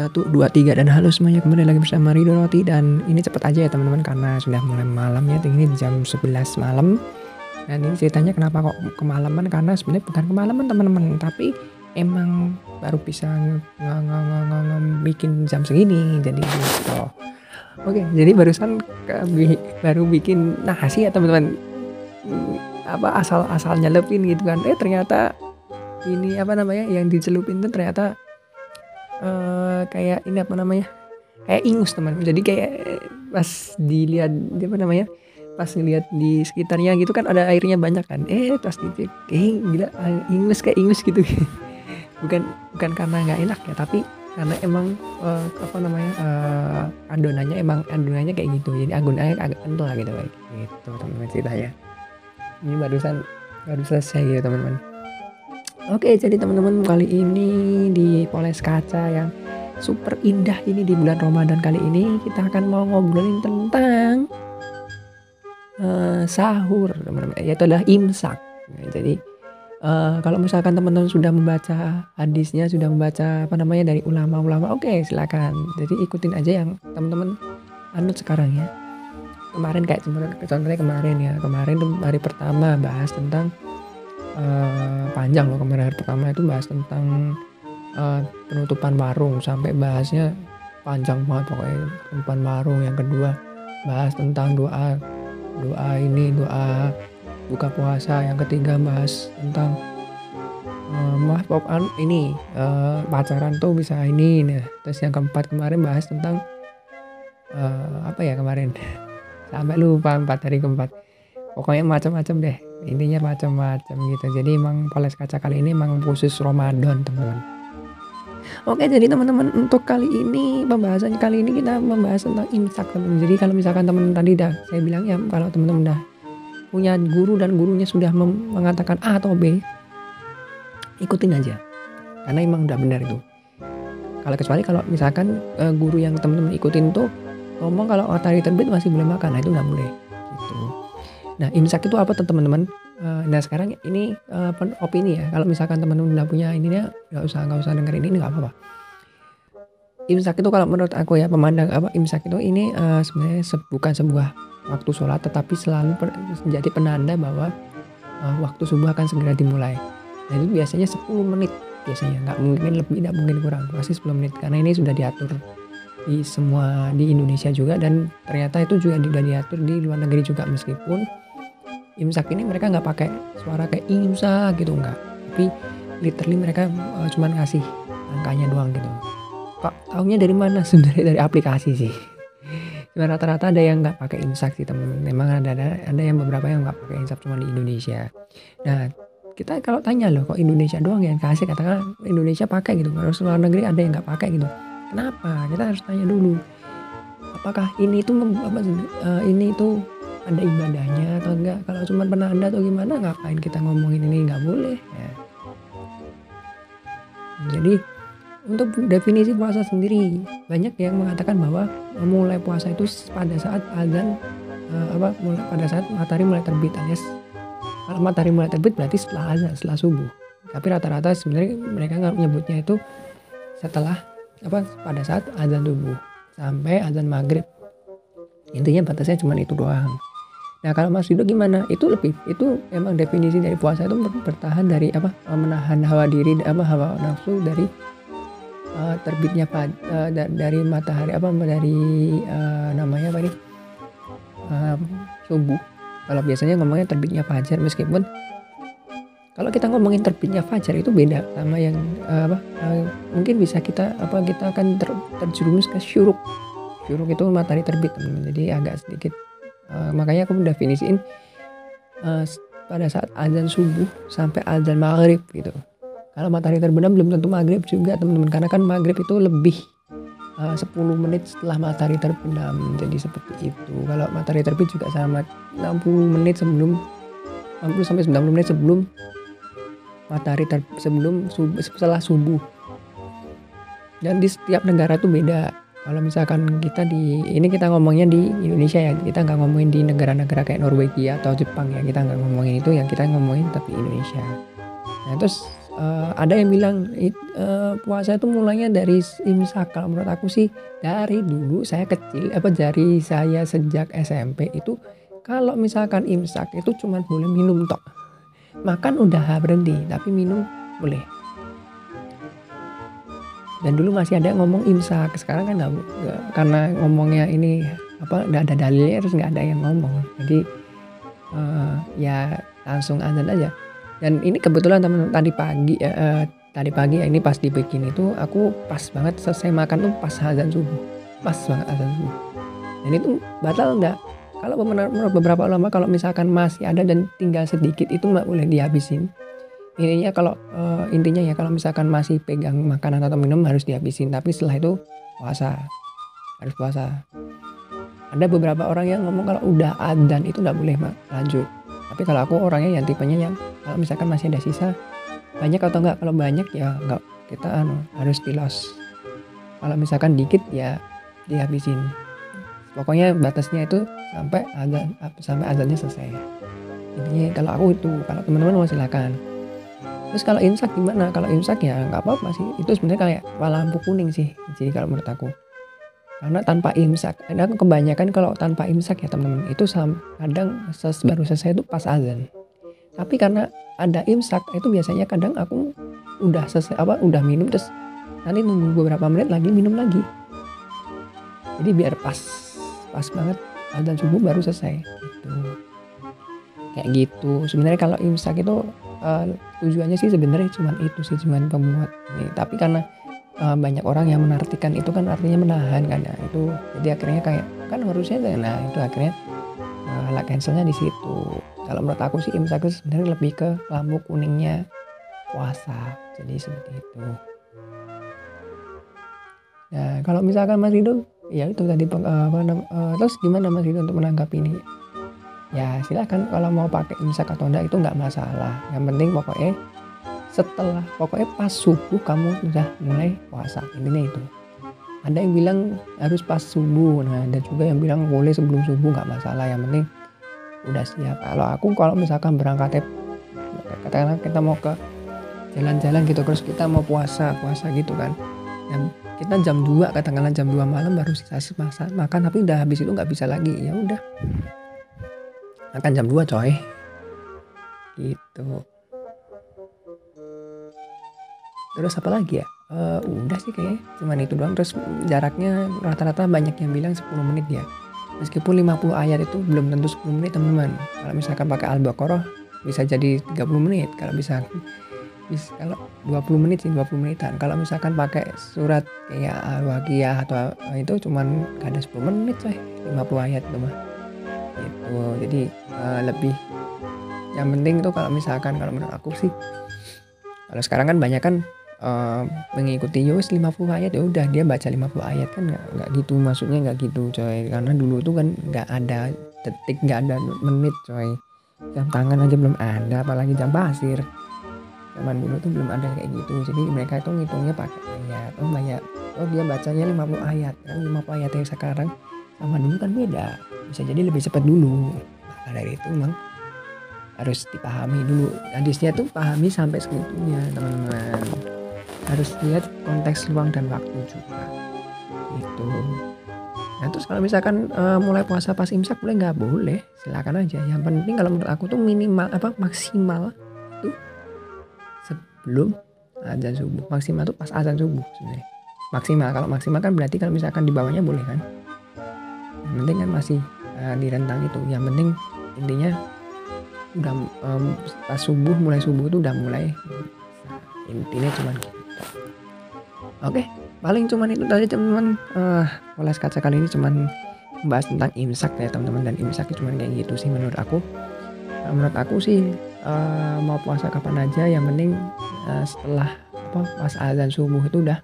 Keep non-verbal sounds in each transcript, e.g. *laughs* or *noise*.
Satu, dua, tiga dan halo semuanya. Kembali lagi bersama Rido Roti. Dan ini cepet aja ya teman-teman karena sudah mulai malam ya. Ini jam 11 malam. Dan ini ceritanya kenapa kok kemalaman? Karena sebenarnya bukan kemalaman teman-teman. Tapi emang baru bisa bikin jam segini. Jadi gitu. Oke jadi barusan baru bikin nasi ya teman-teman. Apa asal asal nyelepin gitu kan. Eh ternyata ini apa namanya yang dicelupin tuh ternyata uh, kayak ini apa namanya? Kayak ingus teman. Jadi kayak pas dilihat apa namanya? Pas ngeliat di sekitarnya gitu kan ada airnya banyak kan. Eh pas dicek eh gila ingus kayak ingus gitu. *laughs* Bukan bukan karena nggak enak ya tapi karena emang uh, apa namanya uh, adonannya emang adonannya kayak gitu. Jadi adonannya agak kental gitu kayak gitu teman-teman ceritanya. Ini barusan baru selesai gitu teman-teman Oke, jadi teman-teman kali ini di Poles Kaca yang super indah ini di bulan Ramadan kali ini kita akan mau ngobrolin tentang uh, sahur, teman-teman. Yaitu adalah imsak. Nah, jadi uh, kalau misalkan teman-teman sudah membaca hadisnya, sudah membaca apa namanya dari ulama-ulama, oke okay, silakan. Jadi ikutin aja yang teman-teman anut sekarang ya. Kemarin kayak contohnya kemarin ya, kemarin hari pertama bahas tentang uh, panjang loh kemarin hari pertama itu bahas tentang uh, penutupan warung. Sampai bahasnya panjang banget pokoknya penutupan warung. Yang kedua bahas tentang doa doa ini doa buka puasa. Yang ketiga bahas tentang uh, maaf popan ini uh, pacaran tuh bisa ini nah terus yang keempat kemarin bahas tentang uh, apa ya kemarin? *laughs* Sampai lupa empat hari keempat pokoknya macam-macam deh. Intinya macam-macam gitu. Jadi emang poles kaca kali ini emang khusus Ramadan teman-teman. Oke jadi teman-teman untuk kali ini pembahasan kali ini kita membahas tentang imsak teman jadi kalau misalkan teman tadi dah saya bilang ya kalau teman-teman dah punya guru dan gurunya sudah mengatakan A atau B ikutin aja. Karena emang udah benar itu. Kalau kecuali kalau misalkan uh, guru yang teman-teman ikutin tuh ngomong kalau matahari terbit masih boleh makan. Nah itu nggak boleh Nah, imsak itu apa teman-teman? Uh, nah sekarang ini uh, opini ya. Kalau misalkan teman-teman udah punya ini ya nggak usah nggak usah dengerin ini nggak apa-apa. Imsak itu kalau menurut aku ya pemandang apa imsak itu ini uh, sebenarnya se bukan sebuah waktu sholat tetapi selalu menjadi penanda bahwa uh, waktu subuh akan segera dimulai. Nah itu biasanya 10 menit biasanya nggak mungkin lebih nggak mungkin kurang pasti 10 menit karena ini sudah diatur di semua di Indonesia juga dan ternyata itu juga sudah diatur di luar negeri juga meskipun imsak ini mereka nggak pakai suara kayak imsak gitu nggak. Tapi literally mereka uh, cuman ngasih angkanya doang gitu. Kok tahunya dari mana? *laughs* Sebenarnya dari aplikasi sih. Cuma rata-rata ada yang nggak pakai imsak sih teman memang ada, ada ada yang beberapa yang nggak pakai imsak cuma di Indonesia. Nah kita kalau tanya loh kok Indonesia doang yang kasih? Katakan Indonesia pakai gitu. Harus luar negeri ada yang nggak pakai gitu. Kenapa? Kita harus tanya dulu. Apakah ini itu apa uh, ini itu ada ibadahnya atau enggak. Kalau cuma penanda atau gimana ngapain kita ngomongin ini? Nggak boleh. Ya. jadi untuk definisi puasa sendiri banyak yang mengatakan bahwa mulai puasa itu pada saat azan uh, apa mulai pada saat matahari mulai terbit alias kalau matahari mulai terbit berarti setelah azan setelah subuh. Tapi rata-rata sebenarnya mereka nggak menyebutnya itu setelah apa pada saat azan subuh sampai azan maghrib. Intinya batasnya cuma itu doang Nah kalau Mas Rido gimana? Itu lebih itu emang definisi dari puasa itu bertahan dari apa? Menahan hawa diri apa hawa nafsu dari uh, terbitnya uh, dari matahari apa dari uh, namanya apa ini uh, subuh. Kalau biasanya ngomongnya terbitnya fajar meskipun kalau kita ngomongin terbitnya fajar itu beda sama yang uh, apa uh, mungkin bisa kita apa kita akan ter, terjerumus ke syuruk. Syuruk itu matahari terbit teman-teman. Jadi agak sedikit uh, makanya aku definisiin uh, pada saat azan subuh sampai azan maghrib gitu. Kalau matahari terbenam belum tentu maghrib juga teman-teman. Karena kan maghrib itu lebih uh, 10 menit setelah matahari terbenam. Jadi seperti itu. Kalau matahari terbit juga sama 60 menit sebelum 60 sampai 90 menit sebelum matahari ter sebelum subuh, setelah subuh. Dan di setiap negara itu beda kalau misalkan kita di ini kita ngomongnya di Indonesia ya kita nggak ngomongin di negara-negara kayak Norwegia atau Jepang ya kita nggak ngomongin itu yang kita ngomongin tapi Indonesia. Nah terus uh, ada yang bilang uh, puasa itu mulainya dari imsak. Kalau menurut aku sih dari dulu saya kecil apa dari saya sejak SMP itu kalau misalkan imsak itu cuma boleh minum tok. Makan udah berhenti tapi minum boleh dan dulu masih ada ngomong imsak sekarang kan nggak karena ngomongnya ini apa nggak ada dalilnya terus nggak ada yang ngomong. Jadi uh, ya langsung azan aja. Dan ini kebetulan teman tadi pagi uh, tadi pagi ya ini pas dibikin itu aku pas banget selesai makan tuh pas azan subuh. Pas banget azan subuh. Dan itu batal nggak? Kalau menurut beberapa ulama kalau misalkan masih ada dan tinggal sedikit itu nggak boleh dihabisin intinya kalau uh, intinya ya kalau misalkan masih pegang makanan atau minum harus dihabisin. Tapi setelah itu puasa harus puasa. Ada beberapa orang yang ngomong kalau udah adzan itu nggak boleh mak lanjut. Tapi kalau aku orangnya yang tipenya yang kalau misalkan masih ada sisa banyak atau enggak kalau banyak ya enggak kita anu harus pilos kalau misalkan dikit ya dihabisin. Pokoknya batasnya itu sampai azan sampai azannya selesai. Intinya kalau aku itu kalau teman-teman mau silakan Terus kalau imsak gimana? Kalau imsak ya nggak apa-apa sih. Itu sebenarnya kayak lampu kuning sih. Jadi kalau menurut aku. Karena tanpa imsak, dan aku kebanyakan kalau tanpa imsak ya teman-teman itu kadang ses, baru selesai itu pas azan. Tapi karena ada imsak itu biasanya kadang aku udah selesai apa udah minum terus nanti nunggu beberapa menit lagi minum lagi. Jadi biar pas pas banget azan subuh baru selesai gitu. Kayak gitu. Sebenarnya kalau imsak itu uh, tujuannya sih sebenarnya cuma itu sih cuma pembuat ini. Tapi karena uh, banyak orang yang menartikan itu kan artinya menahan kan ya itu. Jadi akhirnya kayak kan harusnya nah itu akhirnya uh, eh, cancelnya di situ. Kalau menurut aku sih imsak itu sebenarnya lebih ke lampu kuningnya puasa. Jadi seperti itu. Nah kalau misalkan Mas Rido ya itu tadi apa, uh, terus gimana Mas Rido untuk menanggapi ini ya silahkan kalau mau pakai imsak atau enggak itu nggak masalah. Yang penting pokoknya setelah pokoknya pas subuh kamu sudah mulai puasa. Intinya itu. Ada yang bilang harus pas subuh. Nah ada juga yang bilang boleh sebelum subuh nggak masalah. Yang penting udah siap. Kalau aku kalau misalkan berangkat katakanlah kita mau ke jalan-jalan gitu terus kita mau puasa puasa gitu kan. Yang kita jam 2 katakanlah jam 2 malam baru sisa makan tapi udah habis itu nggak bisa lagi. Ya udah makan jam 2 coy. Gitu. Terus apa lagi ya? Uh, udah sih kayak cuman itu doang. Terus jaraknya rata-rata banyak yang bilang 10 menit ya. Meskipun 50 ayat itu belum tentu 10 menit teman-teman. Kalau misalkan pakai al-baqarah bisa jadi 30 menit. Kalau bisa bisa kalau 20 menit sih 20 menitan. Kalau misalkan pakai surat kayak al-waqiah atau itu cuman gak ada 10 menit coy. 50 ayat mah gitu. Jadi uh, lebih yang penting tuh kalau misalkan kalau menurut aku sih kalau sekarang kan banyak kan uh, mengikuti Yus 50 ayat ya udah dia baca 50 ayat kan nggak gitu maksudnya nggak gitu coy. Karena dulu tuh kan nggak ada detik nggak ada menit coy. Jam tangan aja belum ada apalagi jam pasir. Zaman dulu tuh belum ada kayak gitu. Jadi mereka itu ngitungnya pakai ayat oh banyak oh dia bacanya 50 ayat kan 50 ayat yang sekarang sama dulu kan beda. Bisa jadi lebih cepat dulu. Maka dari itu memang harus dipahami dulu. Hadisnya tuh pahami sampai segitunya teman-teman. Harus lihat konteks ruang dan waktu juga. Itu nah terus kalau misalkan uh, mulai puasa pas imsak boleh nggak? Boleh. Silakan aja. Yang penting kalau menurut aku tuh minimal apa maksimal tuh sebelum azan subuh. Maksimal tuh pas azan subuh sebenarnya. Maksimal. Kalau maksimal kan berarti kalau misalkan di bawahnya boleh kan yang penting kan masih uh, di rentang itu. Yang penting intinya udah um, pas subuh mulai subuh itu udah mulai intinya cuman gitu. Oke paling cuman itu tadi teman-teman uh, poles kaca kali ini cuman membahas tentang imsak ya teman-teman. Dan imsak itu cuman kayak gitu sih menurut aku. Nah, menurut aku sih uh, mau puasa kapan aja yang penting uh, setelah apa pas azan subuh itu udah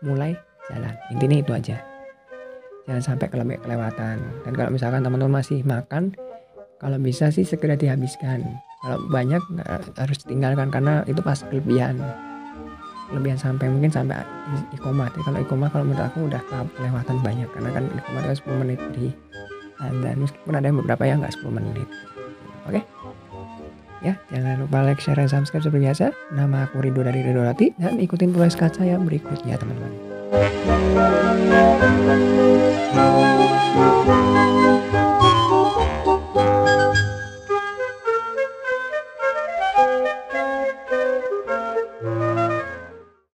mulai jalan. Intinya itu aja jangan sampai kelewatan. Dan kalau misalkan teman-teman masih makan kalau bisa sih segera dihabiskan. Kalau banyak harus ditinggalkan karena itu pas kelebihan. Kelebihan sampai mungkin sampai ikomat kalau ikomat kalau menurut aku udah kelewatan banyak. Karena kan ikomat kan 10 menit di dan meskipun ada yang beberapa yang nggak 10 menit. Oke? Ya, jangan lupa like, share, dan subscribe seperti biasa. Nama aku Ridho dari Ridho Rati dan ikutin tulis kaca yang berikutnya teman-teman. Thank you.